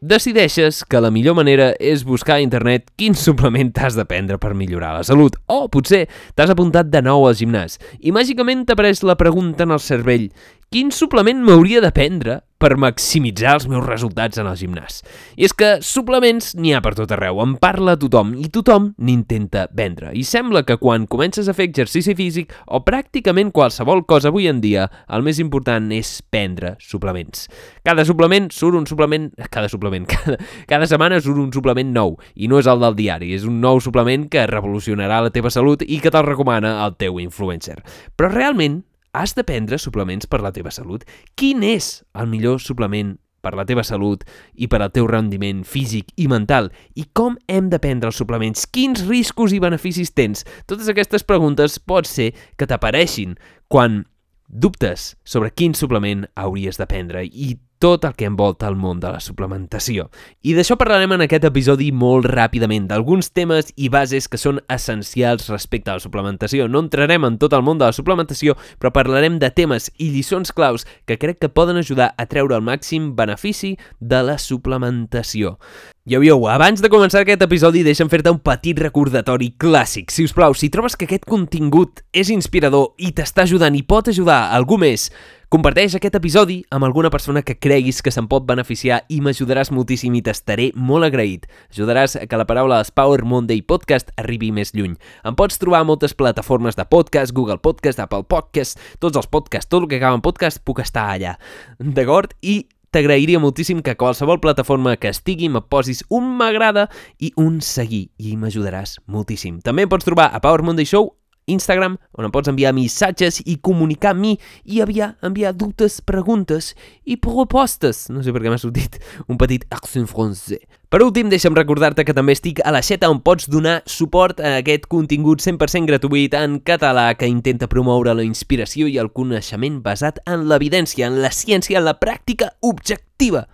decideixes que la millor manera és buscar a internet quin suplement t'has de prendre per millorar la salut. O potser t'has apuntat de nou al gimnàs i màgicament t'apareix la pregunta en el cervell quin suplement m'hauria de prendre per maximitzar els meus resultats en el gimnàs. I és que suplements n'hi ha per tot arreu, en parla tothom i tothom n'intenta vendre. I sembla que quan comences a fer exercici físic o pràcticament qualsevol cosa avui en dia, el més important és prendre suplements. Cada suplement surt un suplement... Cada suplement, cada, cada setmana surt un suplement nou i no és el del diari, és un nou suplement que revolucionarà la teva salut i que te'l recomana el teu influencer. Però realment Has de prendre suplements per la teva salut? Quin és el millor suplement per la teva salut i per al teu rendiment físic i mental? I com hem de prendre els suplements? Quins riscos i beneficis tens? Totes aquestes preguntes pot ser que t'apareixin quan dubtes sobre quin suplement hauries de prendre i tot el que envolta el món de la suplementació. I d'això parlarem en aquest episodi molt ràpidament, d'alguns temes i bases que són essencials respecte a la suplementació. No entrarem en tot el món de la suplementació, però parlarem de temes i lliçons claus que crec que poden ajudar a treure el màxim benefici de la suplementació. Yo, yo, abans de començar aquest episodi deixa'm fer-te un petit recordatori clàssic. Si us plau, si trobes que aquest contingut és inspirador i t'està ajudant i pot ajudar algú més, Comparteix aquest episodi amb alguna persona que creguis que se'n pot beneficiar i m'ajudaràs moltíssim i t'estaré molt agraït. Ajudaràs que la paraula Power Monday Podcast arribi més lluny. Em pots trobar a moltes plataformes de podcast, Google Podcast, Apple Podcast, tots els podcasts, tot el que acaba en podcast puc estar allà. D'acord? I t'agrairia moltíssim que qualsevol plataforma que estigui me posis un m'agrada i un seguir i m'ajudaràs moltíssim. També em pots trobar a Power Monday Show Instagram, on em pots enviar missatges i comunicar amb mi i enviar, enviar dubtes, preguntes i propostes. No sé per què m'ha sortit un petit accent francès. Per últim, deixa'm recordar-te que també estic a la xeta on pots donar suport a aquest contingut 100% gratuït en català que intenta promoure la inspiració i el coneixement basat en l'evidència, en la ciència, en la pràctica objectiva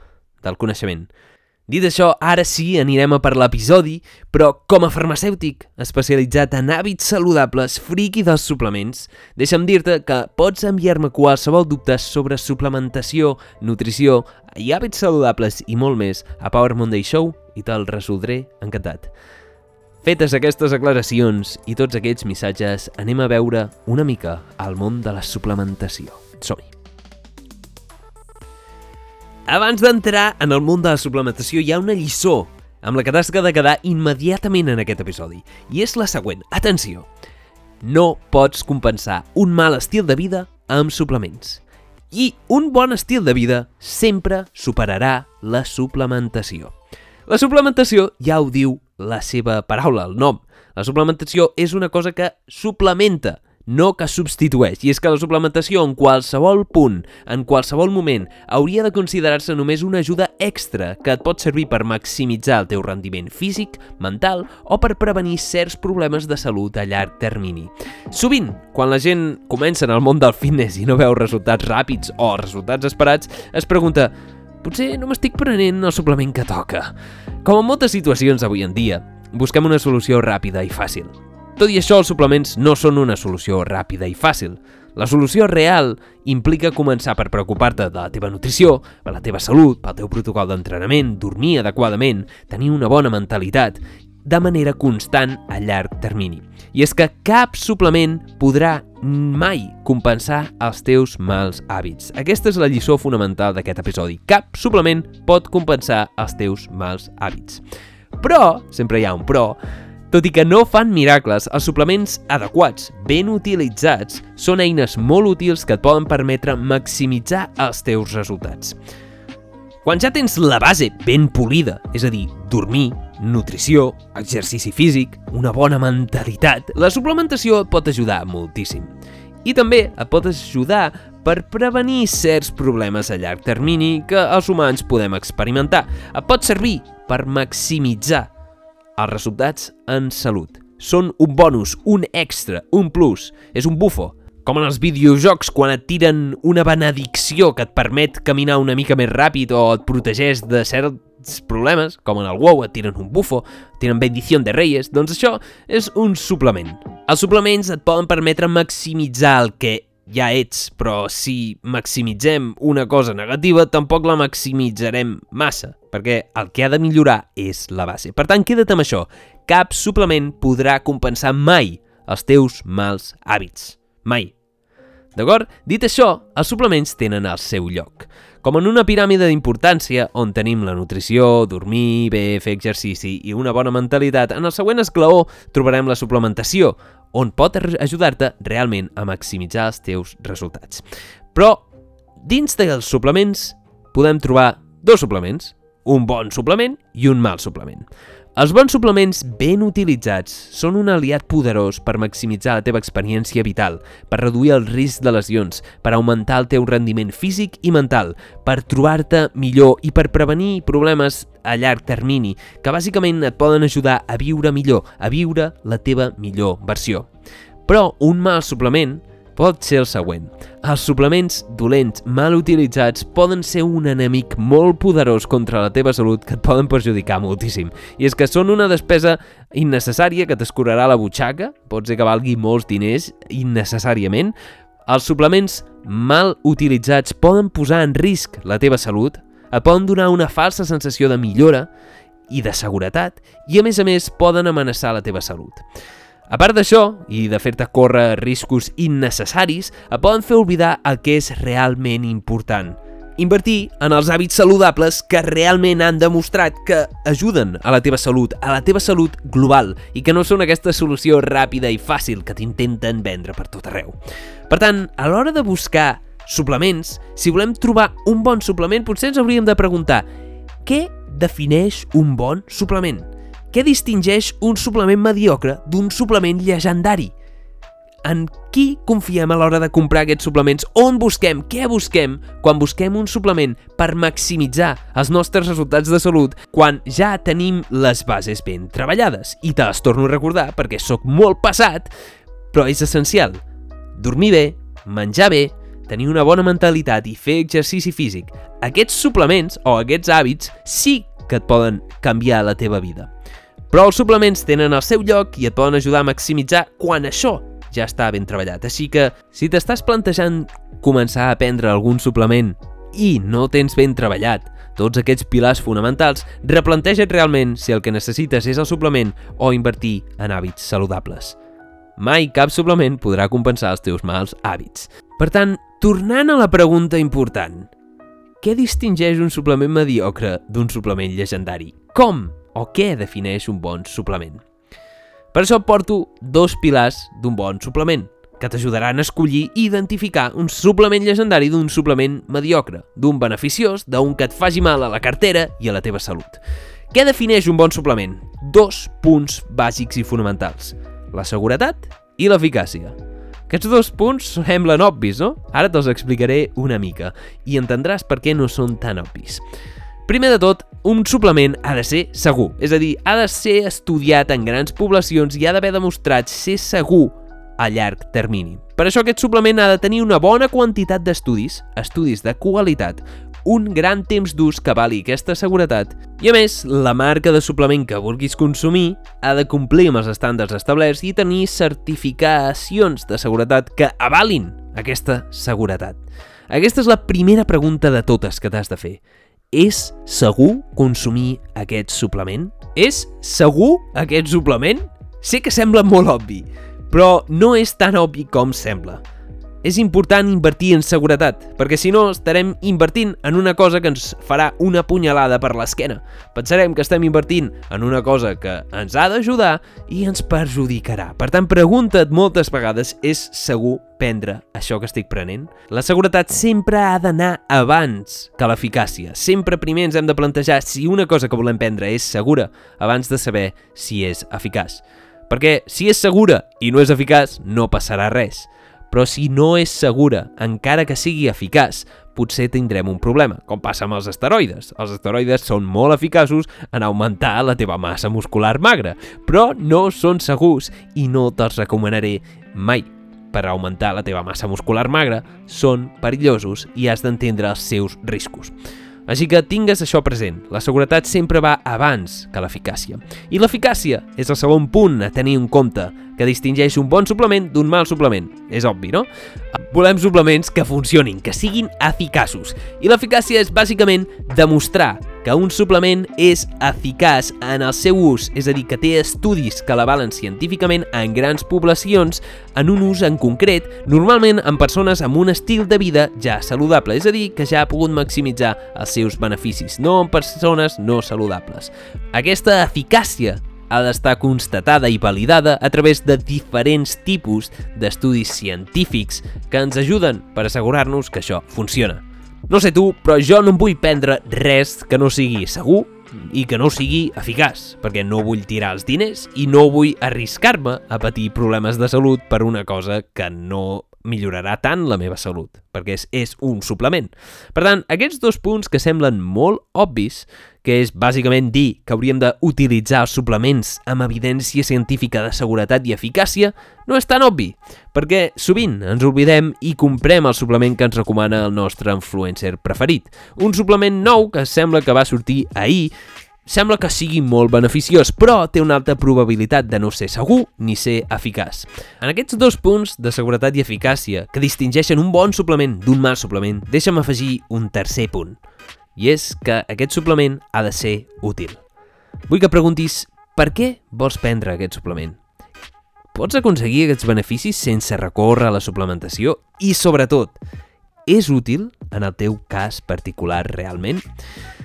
del coneixement. Dit això, ara sí, anirem a per l'episodi, però com a farmacèutic especialitzat en hàbits saludables, friqui dels suplements, deixa'm dir-te que pots enviar-me qualsevol dubte sobre suplementació, nutrició i hàbits saludables i molt més a Power Monday Show i te'l resoldré encantat. Fetes aquestes aclaracions i tots aquests missatges, anem a veure una mica al món de la suplementació. Som-hi! Abans d'entrar en el món de la suplementació hi ha una lliçó amb la que t'has de quedar immediatament en aquest episodi. I és la següent. Atenció! No pots compensar un mal estil de vida amb suplements. I un bon estil de vida sempre superarà la suplementació. La suplementació ja ho diu la seva paraula, el nom. La suplementació és una cosa que suplementa, no que substitueix. I és que la suplementació en qualsevol punt, en qualsevol moment, hauria de considerar-se només una ajuda extra que et pot servir per maximitzar el teu rendiment físic, mental o per prevenir certs problemes de salut a llarg termini. Sovint, quan la gent comença en el món del fitness i no veu resultats ràpids o resultats esperats, es pregunta potser no m'estic prenent el suplement que toca. Com en moltes situacions avui en dia, busquem una solució ràpida i fàcil. Tot i això, els suplements no són una solució ràpida i fàcil. La solució real implica començar per preocupar-te de la teva nutrició, per la teva salut, pel teu protocol d'entrenament, dormir adequadament, tenir una bona mentalitat, de manera constant a llarg termini. I és que cap suplement podrà mai compensar els teus mals hàbits. Aquesta és la lliçó fonamental d'aquest episodi. Cap suplement pot compensar els teus mals hàbits. Però, sempre hi ha un però, tot i que no fan miracles, els suplements adequats, ben utilitzats, són eines molt útils que et poden permetre maximitzar els teus resultats. Quan ja tens la base ben polida, és a dir, dormir, nutrició, exercici físic, una bona mentalitat, la suplementació et pot ajudar moltíssim. I també et pot ajudar per prevenir certs problemes a llarg termini que els humans podem experimentar. Et pot servir per maximitzar Els resultats en salut són un bonus, un extra, un plus, és un bufo. Com en els videojocs, quan et tiren una benedicció que et permet caminar una mica més ràpid o et protegeix de certs problemes, com en el WoW et tiren un bufo, tiren bendició de reyes, doncs això és un suplement. Els suplements et poden permetre maximitzar el que ja ets, però si maximitzem una cosa negativa, tampoc la maximitzarem massa, perquè el que ha de millorar és la base. Per tant, queda't amb això. Cap suplement podrà compensar mai els teus mals hàbits. Mai. D'acord? Dit això, els suplements tenen el seu lloc. Com en una piràmide d'importància on tenim la nutrició, dormir bé, fer exercici i una bona mentalitat, en el següent esglaó trobarem la suplementació, on pot ajudar-te realment a maximitzar els teus resultats. Però dins dels suplements podem trobar dos suplements, un bon suplement i un mal suplement. Els bons suplements ben utilitzats són un aliat poderós per maximitzar la teva experiència vital, per reduir el risc de lesions, per augmentar el teu rendiment físic i mental, per trobar-te millor i per prevenir problemes a llarg termini, que bàsicament et poden ajudar a viure millor, a viure la teva millor versió. Però un mal suplement pot ser el següent. Els suplements dolents mal utilitzats poden ser un enemic molt poderós contra la teva salut que et poden perjudicar moltíssim. I és que són una despesa innecessària que t'escurarà la butxaca, pot ser que valgui molts diners innecessàriament. Els suplements mal utilitzats poden posar en risc la teva salut, et poden donar una falsa sensació de millora i de seguretat i a més a més poden amenaçar la teva salut. A part d'això, i de fer-te córrer riscos innecessaris, et poden fer oblidar el que és realment important. Invertir en els hàbits saludables que realment han demostrat que ajuden a la teva salut, a la teva salut global, i que no són aquesta solució ràpida i fàcil que t'intenten vendre per tot arreu. Per tant, a l'hora de buscar suplements, si volem trobar un bon suplement, potser ens hauríem de preguntar què defineix un bon suplement? Què distingeix un suplement mediocre d'un suplement llegendari? En qui confiem a l'hora de comprar aquests suplements? On busquem? Què busquem quan busquem un suplement per maximitzar els nostres resultats de salut quan ja tenim les bases ben treballades? I te les torno a recordar perquè sóc molt passat, però és essencial. Dormir bé, menjar bé, tenir una bona mentalitat i fer exercici físic. Aquests suplements o aquests hàbits sí que et poden canviar la teva vida. Però els suplements tenen el seu lloc i et poden ajudar a maximitzar quan això ja està ben treballat. Així que, si t'estàs plantejant començar a prendre algun suplement i no tens ben treballat tots aquests pilars fonamentals, replanteja't realment si el que necessites és el suplement o invertir en hàbits saludables. Mai cap suplement podrà compensar els teus mals hàbits. Per tant, tornant a la pregunta important, què distingeix un suplement mediocre d'un suplement llegendari? Com o què defineix un bon suplement. Per això porto dos pilars d'un bon suplement, que t'ajudaran a escollir i identificar un suplement llegendari d'un suplement mediocre, d'un beneficiós, d'un que et faci mal a la cartera i a la teva salut. Què defineix un bon suplement? Dos punts bàsics i fonamentals, la seguretat i l'eficàcia. Aquests dos punts semblen obvis, no? Ara te'ls explicaré una mica i entendràs per què no són tan obvis. Primer de tot, un suplement ha de ser segur, és a dir, ha de ser estudiat en grans poblacions i ha d'haver demostrat ser segur a llarg termini. Per això aquest suplement ha de tenir una bona quantitat d'estudis, estudis de qualitat, un gran temps d'ús que vali aquesta seguretat i, a més, la marca de suplement que vulguis consumir ha de complir amb els estàndards establerts i tenir certificacions de seguretat que avalin aquesta seguretat. Aquesta és la primera pregunta de totes que t'has de fer. És segur consumir aquest suplement? És segur aquest suplement? Sé que sembla molt obvi, però no és tan obvi com sembla és important invertir en seguretat, perquè si no estarem invertint en una cosa que ens farà una punyalada per l'esquena. Pensarem que estem invertint en una cosa que ens ha d'ajudar i ens perjudicarà. Per tant, pregunta't moltes vegades, és segur prendre això que estic prenent? La seguretat sempre ha d'anar abans que l'eficàcia. Sempre primer ens hem de plantejar si una cosa que volem prendre és segura abans de saber si és eficaç. Perquè si és segura i no és eficaç, no passarà res. Però si no és segura, encara que sigui eficaç, potser tindrem un problema, com passa amb els esteroides. Els esteroides són molt eficaços en augmentar la teva massa muscular magra, però no són segurs i no te'ls recomanaré mai. Per augmentar la teva massa muscular magra, són perillosos i has d'entendre els seus riscos. Així que tingues això present, la seguretat sempre va abans que l'eficàcia. I l'eficàcia és el segon punt a tenir en compte, que distingeix un bon suplement d'un mal suplement. És obvi, no? Volem suplements que funcionin, que siguin eficaços. I l'eficàcia és bàsicament demostrar que un suplement és eficaç en el seu ús, és a dir, que té estudis que l'avalen científicament en grans poblacions en un ús en concret, normalment en persones amb un estil de vida ja saludable, és a dir, que ja ha pogut maximitzar els seus beneficis, no en persones no saludables. Aquesta eficàcia ha d'estar constatada i validada a través de diferents tipus d'estudis científics que ens ajuden per assegurar-nos que això funciona. No sé tu, però jo no em vull prendre res que no sigui segur i que no sigui eficaç, perquè no vull tirar els diners i no vull arriscar-me a patir problemes de salut per una cosa que no millorarà tant la meva salut, perquè és, és un suplement. Per tant, aquests dos punts que semblen molt obvis que és bàsicament dir que hauríem d'utilitzar els suplements amb evidència científica de seguretat i eficàcia, no és tan obvi, perquè sovint ens oblidem i comprem el suplement que ens recomana el nostre influencer preferit. Un suplement nou que sembla que va sortir ahir sembla que sigui molt beneficiós, però té una alta probabilitat de no ser segur ni ser eficaç. En aquests dos punts de seguretat i eficàcia que distingeixen un bon suplement d'un mal suplement, deixa'm afegir un tercer punt i és que aquest suplement ha de ser útil. Vull que preguntis per què vols prendre aquest suplement? Pots aconseguir aquests beneficis sense recórrer a la suplementació? I, sobretot, és útil en el teu cas particular realment?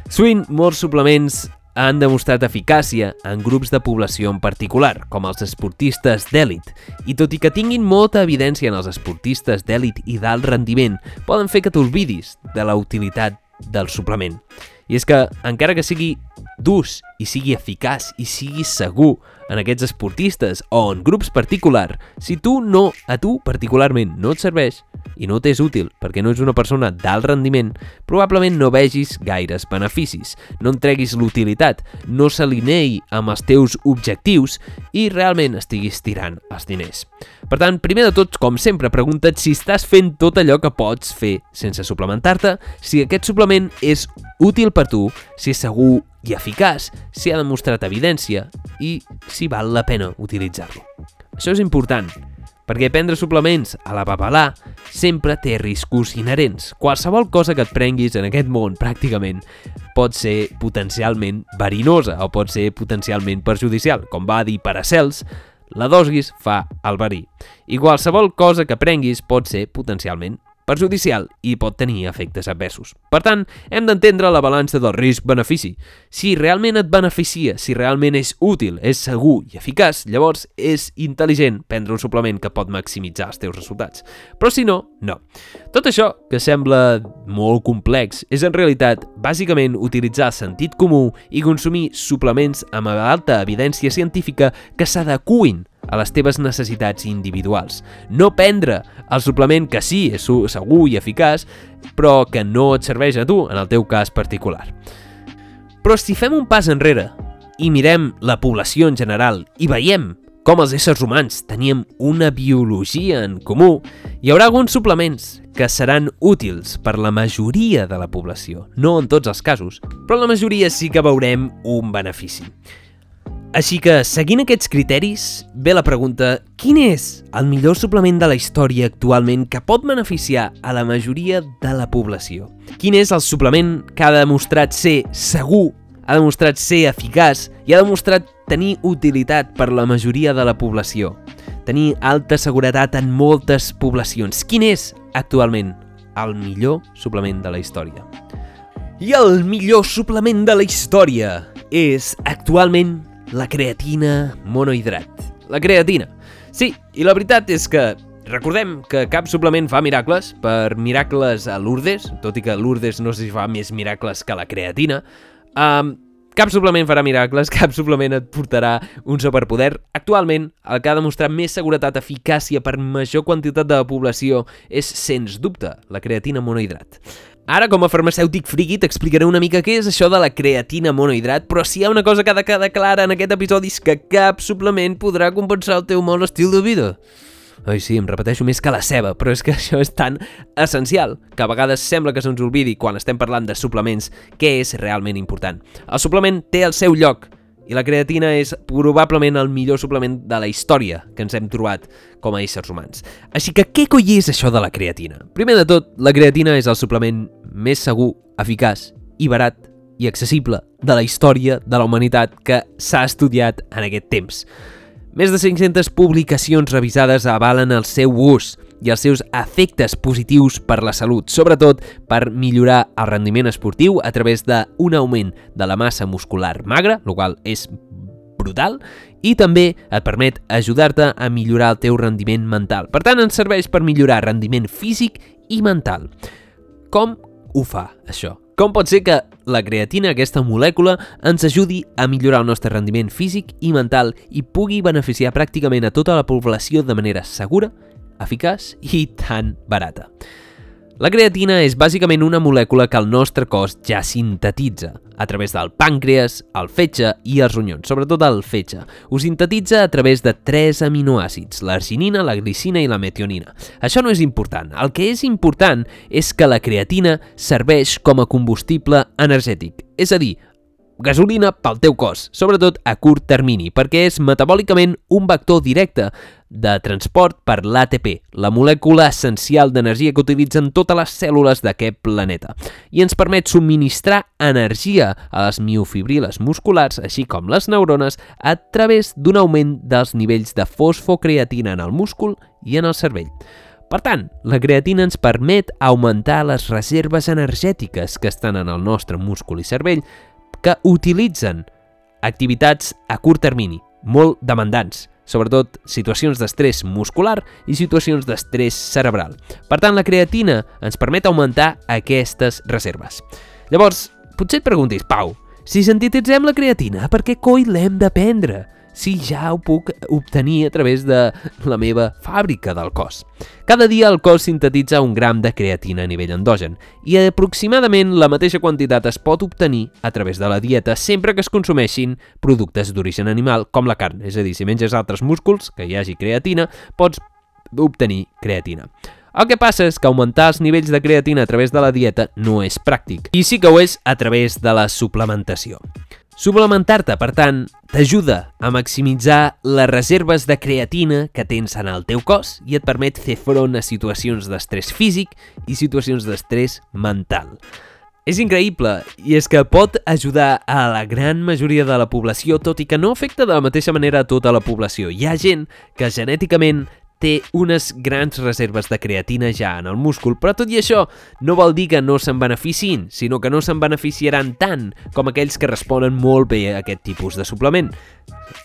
Sovint, molts suplements han demostrat eficàcia en grups de població en particular, com els esportistes d'èlit, i tot i que tinguin molta evidència en els esportistes d'èlit i d'alt rendiment, poden fer que t'olvidis de la utilitat del suplement. I és que, encara que sigui d'ús i sigui eficaç i sigui segur en aquests esportistes o en grups particular, si tu no, a tu particularment no et serveix i no t'és útil perquè no ets una persona d'alt rendiment, probablement no vegis gaires beneficis, no en treguis l'utilitat, no s'alinei amb els teus objectius i realment estiguis tirant els diners. Per tant, primer de tot, com sempre, pregunta't si estàs fent tot allò que pots fer sense suplementar-te, si aquest suplement és útil per tu, si és segur i eficaç, si ha demostrat evidència i si val la pena utilitzar-lo. Això és important, perquè prendre suplements a la papalà sempre té riscos inherents. Qualsevol cosa que et prenguis en aquest món, pràcticament, pot ser potencialment verinosa o pot ser potencialment perjudicial. Com va dir Paracels, la dosis fa el verí. I qualsevol cosa que prenguis pot ser potencialment perjudicial i pot tenir efectes adversos. Per tant, hem d'entendre la balança del risc-benefici. Si realment et beneficia, si realment és útil, és segur i eficaç, llavors és intel·ligent prendre un suplement que pot maximitzar els teus resultats. Però si no, no. Tot això, que sembla molt complex, és en realitat bàsicament utilitzar sentit comú i consumir suplements amb alta evidència científica que s'adecuin a les teves necessitats individuals. No prendre el suplement que sí és segur i eficaç, però que no et serveix a tu en el teu cas particular. Però si fem un pas enrere i mirem la població en general i veiem com els éssers humans teníem una biologia en comú, hi haurà alguns suplements que seran útils per la majoria de la població. No en tots els casos, però la majoria sí que veurem un benefici. Així que, seguint aquests criteris, ve la pregunta quin és el millor suplement de la història actualment que pot beneficiar a la majoria de la població? Quin és el suplement que ha demostrat ser segur, ha demostrat ser eficaç i ha demostrat tenir utilitat per la majoria de la població? Tenir alta seguretat en moltes poblacions. Quin és, actualment, el millor suplement de la història? I el millor suplement de la història és, actualment, la creatina monohidrat. La creatina. Sí, i la veritat és que recordem que cap suplement fa miracles, per miracles a Lourdes, tot i que Lourdes no sé si fa més miracles que la creatina, um, Cap suplement farà miracles, cap suplement et portarà un superpoder. Actualment, el que ha demostrat més seguretat eficàcia per major quantitat de la població és, sens dubte, la creatina monohidrat. Ara, com a farmacèutic friki, t'explicaré una mica què és això de la creatina monohidrat, però si hi ha una cosa que ha de quedar clara en aquest episodi és que cap suplement podrà compensar el teu mal estil de vida. Ai, sí, em repeteixo més que la ceba, però és que això és tan essencial que a vegades sembla que se'ns oblidi quan estem parlant de suplements què és realment important. El suplement té el seu lloc, i la creatina és probablement el millor suplement de la història que ens hem trobat com a éssers humans. Així que què coi és això de la creatina? Primer de tot, la creatina és el suplement més segur, eficaç i barat i accessible de la història de la humanitat que s'ha estudiat en aquest temps. Més de 500 publicacions revisades avalen el seu ús i els seus efectes positius per la salut, sobretot per millorar el rendiment esportiu a través d'un augment de la massa muscular magra, el qual és brutal, i també et permet ajudar-te a millorar el teu rendiment mental. Per tant, ens serveix per millorar rendiment físic i mental. Com ho fa, això? Com pot ser que la creatina, aquesta molècula, ens ajudi a millorar el nostre rendiment físic i mental i pugui beneficiar pràcticament a tota la població de manera segura, eficaç i tan barata? La creatina és bàsicament una molècula que el nostre cos ja sintetitza a través del pàncreas, el fetge i els ronyons, sobretot el fetge. Ho sintetitza a través de tres aminoàcids, l'arginina, la glicina i la metionina. Això no és important. El que és important és que la creatina serveix com a combustible energètic, és a dir, gasolina pel teu cos, sobretot a curt termini, perquè és metabòlicament un vector directe de transport per l'ATP, la molècula essencial d'energia que utilitzen totes les cèl·lules d'aquest planeta, i ens permet subministrar energia a les miofibriles musculars, així com les neurones, a través d'un augment dels nivells de fosfocreatina en el múscul i en el cervell. Per tant, la creatina ens permet augmentar les reserves energètiques que estan en el nostre múscul i cervell que utilitzen activitats a curt termini, molt demandants, sobretot situacions d'estrès muscular i situacions d'estrès cerebral. Per tant, la creatina ens permet augmentar aquestes reserves. Llavors, potser et preguntis, Pau, si sintetitzem la creatina, per què coi l'hem de prendre? Si ja ho puc obtenir a través de la meva fàbrica del cos. Cada dia el cos sintetitza un gram de creatina a nivell endogen i aproximadament la mateixa quantitat es pot obtenir a través de la dieta sempre que es consumeixin productes d'origen animal com la carn, és a dir, si menges altres músculs que hi hagi creatina, pots obtenir creatina. El que passa és que augmentar els nivells de creatina a través de la dieta no és pràctic, i sí que ho és a través de la suplementació. Suplementar-te, per tant, t'ajuda a maximitzar les reserves de creatina que tens en el teu cos i et permet fer front a situacions d'estrès físic i situacions d'estrès mental. És increïble, i és que pot ajudar a la gran majoria de la població, tot i que no afecta de la mateixa manera a tota la població. Hi ha gent que genèticament té unes grans reserves de creatina ja en el múscul, però tot i això no vol dir que no se'n beneficin, sinó que no se'n beneficiaran tant com aquells que responen molt bé a aquest tipus de suplement.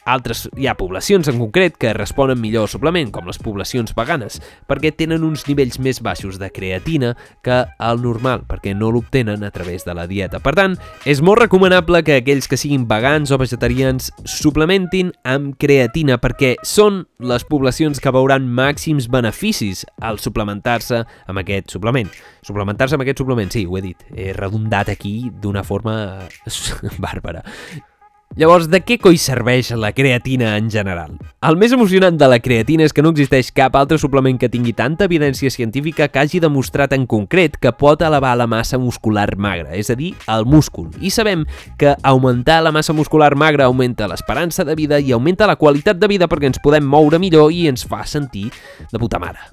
Altres, hi ha poblacions en concret que responen millor al suplement, com les poblacions veganes, perquè tenen uns nivells més baixos de creatina que el normal, perquè no l'obtenen a través de la dieta. Per tant, és molt recomanable que aquells que siguin vegans o vegetarians suplementin amb creatina, perquè són les poblacions que veuran màxims beneficis al suplementar-se amb aquest suplement. Suplementar-se amb aquest suplement, sí, ho he dit, he redundat aquí d'una forma bàrbara. Llavors, de què coi serveix la creatina en general? El més emocionant de la creatina és que no existeix cap altre suplement que tingui tanta evidència científica que hagi demostrat en concret que pot elevar la massa muscular magra, és a dir, el múscul. I sabem que augmentar la massa muscular magra augmenta l'esperança de vida i augmenta la qualitat de vida perquè ens podem moure millor i ens fa sentir de puta mare.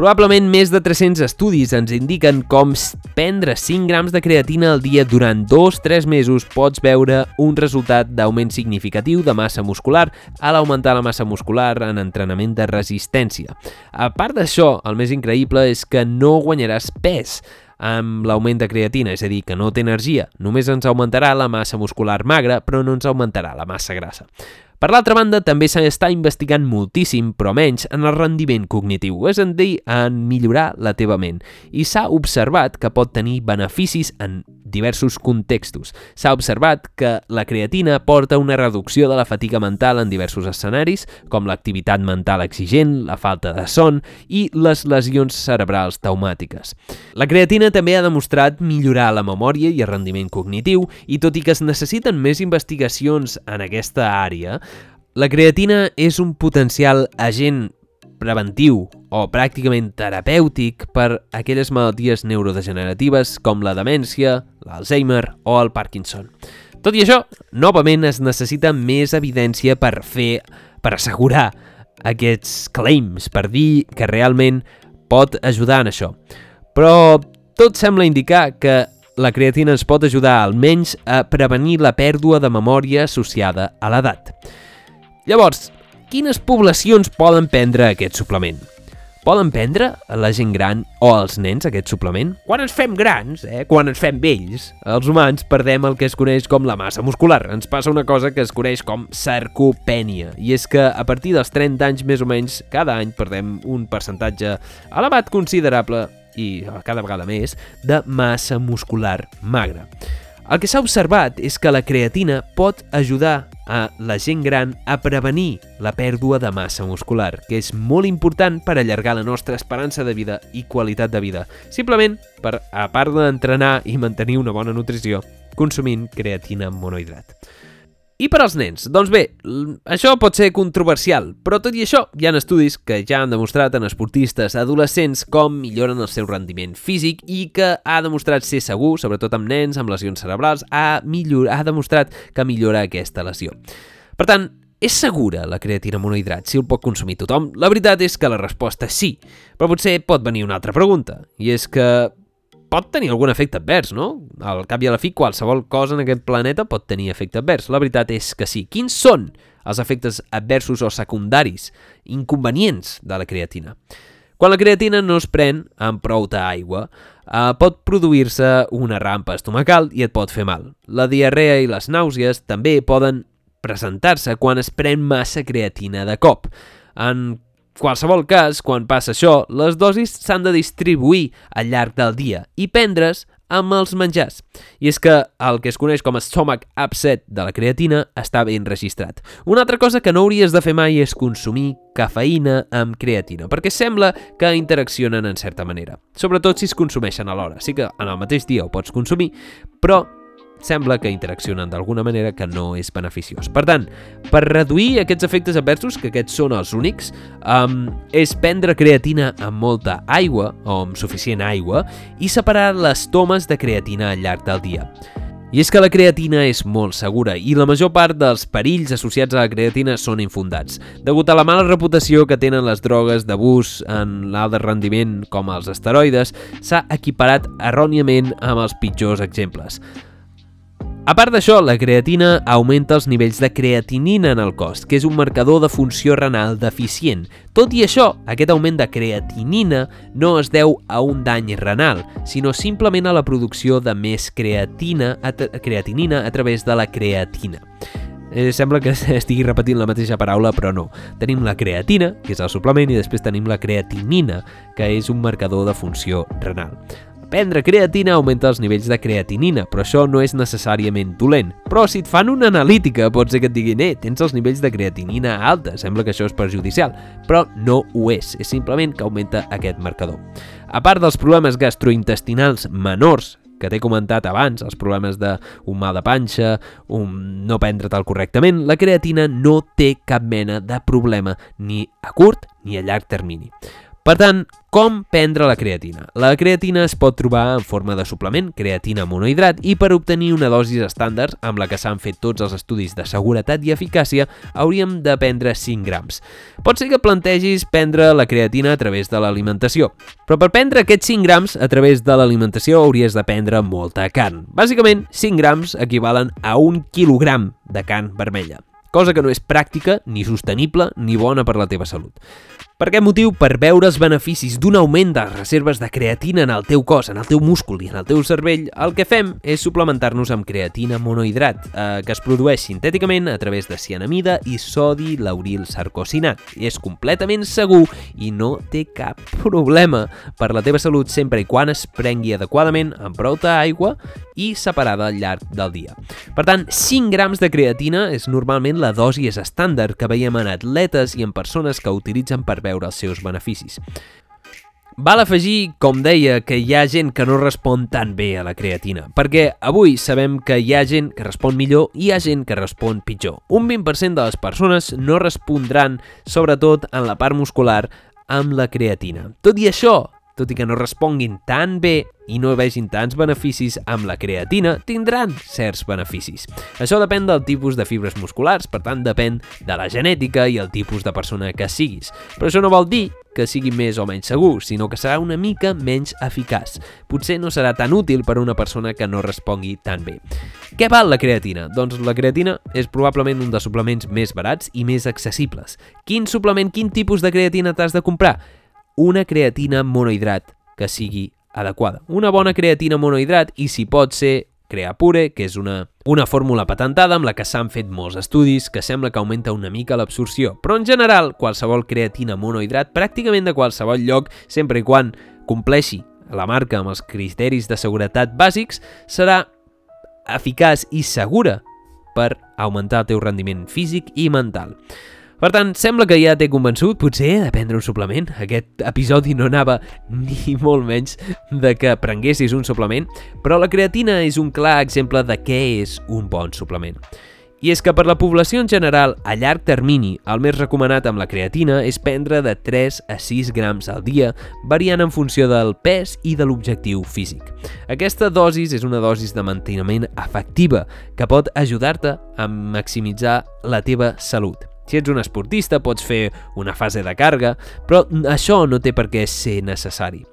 Probablement més de 300 estudis ens indiquen com prendre 5 grams de creatina al dia durant 2-3 mesos pots veure un resultat d'augment significatiu de massa muscular a l'augmentar la massa muscular en entrenament de resistència. A part d'això, el més increïble és que no guanyaràs pes amb l'augment de creatina, és a dir, que no té energia. Només ens augmentarà la massa muscular magra, però no ens augmentarà la massa grassa. Per l'altra banda, també s'està investigant moltíssim, però menys, en el rendiment cognitiu, és a dir, en millorar la teva ment. I s'ha observat que pot tenir beneficis en diversos contextos. S'ha observat que la creatina porta una reducció de la fatiga mental en diversos escenaris, com l'activitat mental exigent, la falta de son i les lesions cerebrals traumàtiques. La creatina també ha demostrat millorar la memòria i el rendiment cognitiu i tot i que es necessiten més investigacions en aquesta àrea, la creatina és un potencial agent preventiu o pràcticament terapèutic per aquelles malalties neurodegeneratives com la demència, l'Alzheimer o el Parkinson. Tot i això, novament es necessita més evidència per fer, per assegurar aquests claims, per dir que realment pot ajudar en això. Però tot sembla indicar que la creatina ens pot ajudar almenys a prevenir la pèrdua de memòria associada a l'edat. Llavors, quines poblacions poden prendre aquest suplement? Poden prendre la gent gran o els nens aquest suplement? Quan ens fem grans, eh, quan ens fem vells, els humans perdem el que es coneix com la massa muscular. Ens passa una cosa que es coneix com sarcopènia, i és que a partir dels 30 anys més o menys, cada any perdem un percentatge elevat considerable i cada vegada més, de massa muscular magra. El que s'ha observat és que la creatina pot ajudar a la gent gran a prevenir la pèrdua de massa muscular, que és molt important per allargar la nostra esperança de vida i qualitat de vida, simplement per, a part d'entrenar i mantenir una bona nutrició, consumint creatina monohidrat. I per als nens? Doncs bé, això pot ser controversial, però tot i això hi ha estudis que ja han demostrat en esportistes adolescents com milloren el seu rendiment físic i que ha demostrat ser segur, sobretot amb nens amb lesions cerebrals, ha, millor, ha demostrat que millora aquesta lesió. Per tant, és segura la creatina monohidrat si el pot consumir tothom? La veritat és que la resposta és sí, però potser pot venir una altra pregunta, i és que pot tenir algun efecte advers, no? Al cap i a la fi, qualsevol cosa en aquest planeta pot tenir efecte advers. La veritat és que sí. Quins són els efectes adversos o secundaris, inconvenients de la creatina? Quan la creatina no es pren amb prou d'aigua, eh, pot produir-se una rampa estomacal i et pot fer mal. La diarrea i les nàusees també poden presentar-se quan es pren massa creatina de cop. En qualsevol cas, quan passa això, les dosis s'han de distribuir al llarg del dia i prendre's amb els menjars. I és que el que es coneix com a stomach upset de la creatina està ben registrat. Una altra cosa que no hauries de fer mai és consumir cafeïna amb creatina, perquè sembla que interaccionen en certa manera, sobretot si es consumeixen alhora. Sí que en el mateix dia ho pots consumir, però sembla que interaccionen d'alguna manera que no és beneficiós. Per tant, per reduir aquests efectes adversos, que aquests són els únics, um, és prendre creatina amb molta aigua, o amb suficient aigua, i separar les tomes de creatina al llarg del dia. I és que la creatina és molt segura i la major part dels perills associats a la creatina són infundats, degut a la mala reputació que tenen les drogues d'abús en l'alt rendiment com els esteroides, s'ha equiparat erròniament amb els pitjors exemples. A part d'això, la creatina augmenta els nivells de creatinina en el cos, que és un marcador de funció renal deficient. Tot i això, aquest augment de creatinina no es deu a un dany renal, sinó simplement a la producció de més creatina, a creatinina a través de la creatina. Eh, sembla que estigui repetint la mateixa paraula, però no. Tenim la creatina, que és el suplement, i després tenim la creatinina, que és un marcador de funció renal. Prendre creatina augmenta els nivells de creatinina, però això no és necessàriament dolent. Però si et fan una analítica, pot ser que et diguin eh, tens els nivells de creatinina alta, sembla que això és perjudicial, però no ho és, és simplement que augmenta aquest marcador. A part dels problemes gastrointestinals menors que t'he comentat abans, els problemes d'un mal de panxa, un no prendre-te'l correctament, la creatina no té cap mena de problema ni a curt ni a llarg termini. Per tant, com prendre la creatina? La creatina es pot trobar en forma de suplement, creatina monohidrat, i per obtenir una dosis estàndard, amb la que s'han fet tots els estudis de seguretat i eficàcia, hauríem de prendre 5 grams. Pot ser que plantegis prendre la creatina a través de l'alimentació, però per prendre aquests 5 grams a través de l'alimentació hauries de prendre molta carn. Bàsicament, 5 grams equivalen a un quilogram de carn vermella cosa que no és pràctica, ni sostenible, ni bona per la teva salut. Per aquest motiu, per veure els beneficis d'un augment de reserves de creatina en el teu cos, en el teu múscul i en el teu cervell, el que fem és suplementar-nos amb creatina monohidrat, eh, que es produeix sintèticament a través de cianamida i sodi lauril sarcosinat. És completament segur i no té cap problema per la teva salut sempre i quan es prengui adequadament amb prou aigua i separada al llarg del dia. Per tant, 5 grams de creatina és normalment la dosi és estàndard que veiem en atletes i en persones que utilitzen per veure els seus beneficis. Val afegir, com deia, que hi ha gent que no respon tan bé a la creatina, perquè avui sabem que hi ha gent que respon millor i hi ha gent que respon pitjor. Un 20% de les persones no respondran, sobretot en la part muscular, amb la creatina. Tot i això, tot i que no responguin tan bé i no vegin tants beneficis amb la creatina, tindran certs beneficis. Això depèn del tipus de fibres musculars, per tant depèn de la genètica i el tipus de persona que siguis. Però això no vol dir que sigui més o menys segur, sinó que serà una mica menys eficaç. Potser no serà tan útil per a una persona que no respongui tan bé. Què val la creatina? Doncs la creatina és probablement un dels suplements més barats i més accessibles. Quin suplement, quin tipus de creatina t'has de comprar? Una creatina monohidrat que sigui adequada. Una bona creatina monohidrat i si pot ser Creapure, que és una, una fórmula patentada amb la que s'han fet molts estudis que sembla que augmenta una mica l'absorció. Però en general, qualsevol creatina monohidrat, pràcticament de qualsevol lloc, sempre i quan compleixi la marca amb els criteris de seguretat bàsics, serà eficaç i segura per augmentar el teu rendiment físic i mental. Per tant, sembla que ja t'he convençut, potser, de prendre un suplement. Aquest episodi no anava ni molt menys de que prenguessis un suplement, però la creatina és un clar exemple de què és un bon suplement. I és que per la població en general, a llarg termini, el més recomanat amb la creatina és prendre de 3 a 6 grams al dia, variant en funció del pes i de l'objectiu físic. Aquesta dosis és una dosis de manteniment efectiva que pot ajudar-te a maximitzar la teva salut. Si ets un esportista pots fer una fase de càrrega, però això no té per què ser necessari.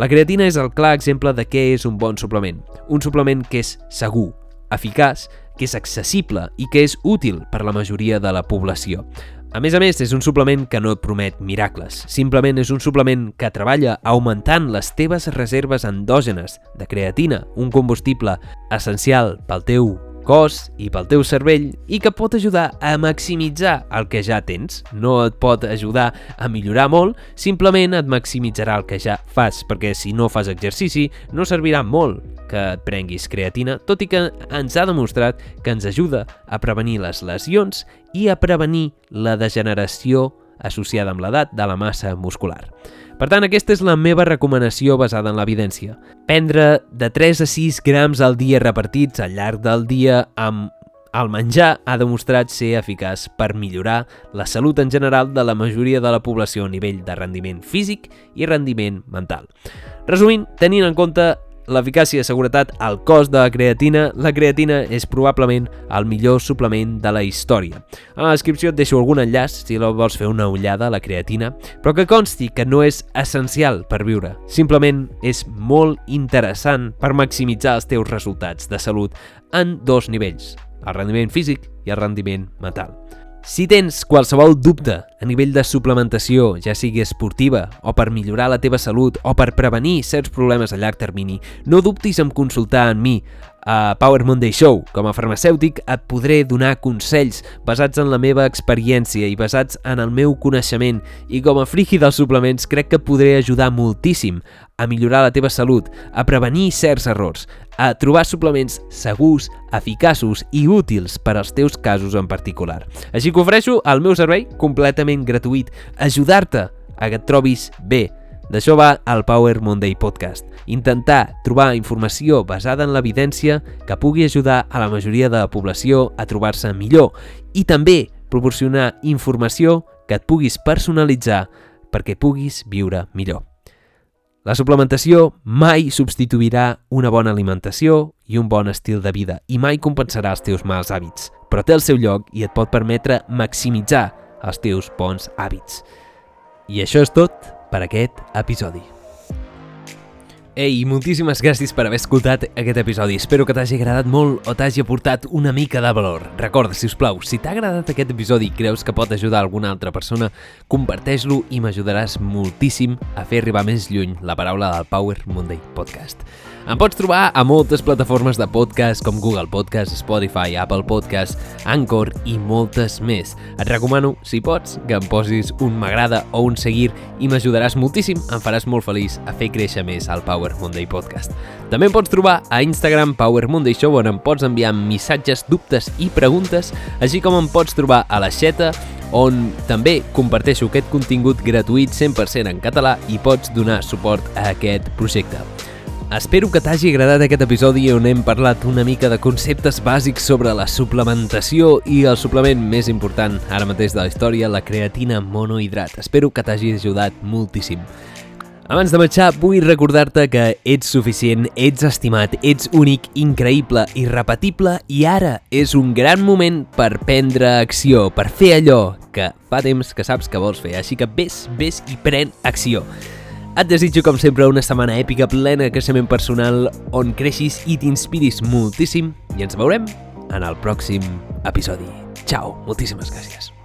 La creatina és el clar exemple de què és un bon suplement. Un suplement que és segur, eficaç, que és accessible i que és útil per la majoria de la població. A més a més, és un suplement que no et promet miracles. Simplement és un suplement que treballa augmentant les teves reserves endògenes de creatina, un combustible essencial pel teu cos i pel teu cervell i que pot ajudar a maximitzar el que ja tens. No et pot ajudar a millorar molt, simplement et maximitzarà el que ja fas, perquè si no fas exercici no servirà molt que et prenguis creatina, tot i que ens ha demostrat que ens ajuda a prevenir les lesions i a prevenir la degeneració associada amb l'edat de la massa muscular. Per tant, aquesta és la meva recomanació basada en l'evidència. Prendre de 3 a 6 grams al dia repartits al llarg del dia amb el menjar ha demostrat ser eficaç per millorar la salut en general de la majoria de la població a nivell de rendiment físic i rendiment mental. Resumint, tenint en compte l'eficàcia i seguretat al cost de la creatina, la creatina és probablement el millor suplement de la història. A la descripció et deixo algun enllaç si la vols fer una ullada a la creatina, però que consti que no és essencial per viure. Simplement és molt interessant per maximitzar els teus resultats de salut en dos nivells, el rendiment físic i el rendiment mental. Si tens qualsevol dubte a nivell de suplementació, ja sigui esportiva o per millorar la teva salut o per prevenir certs problemes a llarg termini, no dubtis en consultar en mi a Power Monday Show. Com a farmacèutic et podré donar consells basats en la meva experiència i basats en el meu coneixement i com a friki dels suplements crec que podré ajudar moltíssim a millorar la teva salut, a prevenir certs errors, a trobar suplements segurs, eficaços i útils per als teus casos en particular. Així que ofereixo el meu servei completament gratuït, ajudar-te a que et trobis bé. D'això va el Power Monday Podcast. Intentar trobar informació basada en l'evidència que pugui ajudar a la majoria de la població a trobar-se millor i també proporcionar informació que et puguis personalitzar perquè puguis viure millor. La suplementació mai substituirà una bona alimentació i un bon estil de vida i mai compensarà els teus mals hàbits, però té el seu lloc i et pot permetre maximitzar els teus bons hàbits. I això és tot per aquest episodi. Ei, moltíssimes gràcies per haver escoltat aquest episodi. Espero que t'hagi agradat molt o t'hagi aportat una mica de valor. Recorda, si us plau, si t'ha agradat aquest episodi i creus que pot ajudar alguna altra persona, comparteix-lo i m'ajudaràs moltíssim a fer arribar més lluny la paraula del Power Monday Podcast. Em pots trobar a moltes plataformes de podcast com Google Podcast, Spotify, Apple Podcast, Anchor i moltes més. Et recomano, si pots, que em posis un m'agrada o un seguir i m'ajudaràs moltíssim, em faràs molt feliç a fer créixer més el Power Monday Podcast. També em pots trobar a Instagram Power Monday Show on em pots enviar missatges, dubtes i preguntes, així com em pots trobar a la xeta on també comparteixo aquest contingut gratuït 100% en català i pots donar suport a aquest projecte. Espero que t'hagi agradat aquest episodi on hem parlat una mica de conceptes bàsics sobre la suplementació i el suplement més important ara mateix de la història, la creatina monohidrat. Espero que t'hagi ajudat moltíssim. Abans de marxar, vull recordar-te que ets suficient, ets estimat, ets únic, increïble, irrepetible i ara és un gran moment per prendre acció, per fer allò que fa temps que saps que vols fer. Així que vés, vés i pren acció. Et desitjo, com sempre, una setmana èpica plena de creixement personal on creixis i t'inspiris moltíssim i ens veurem en el pròxim episodi. Ciao, moltíssimes gràcies.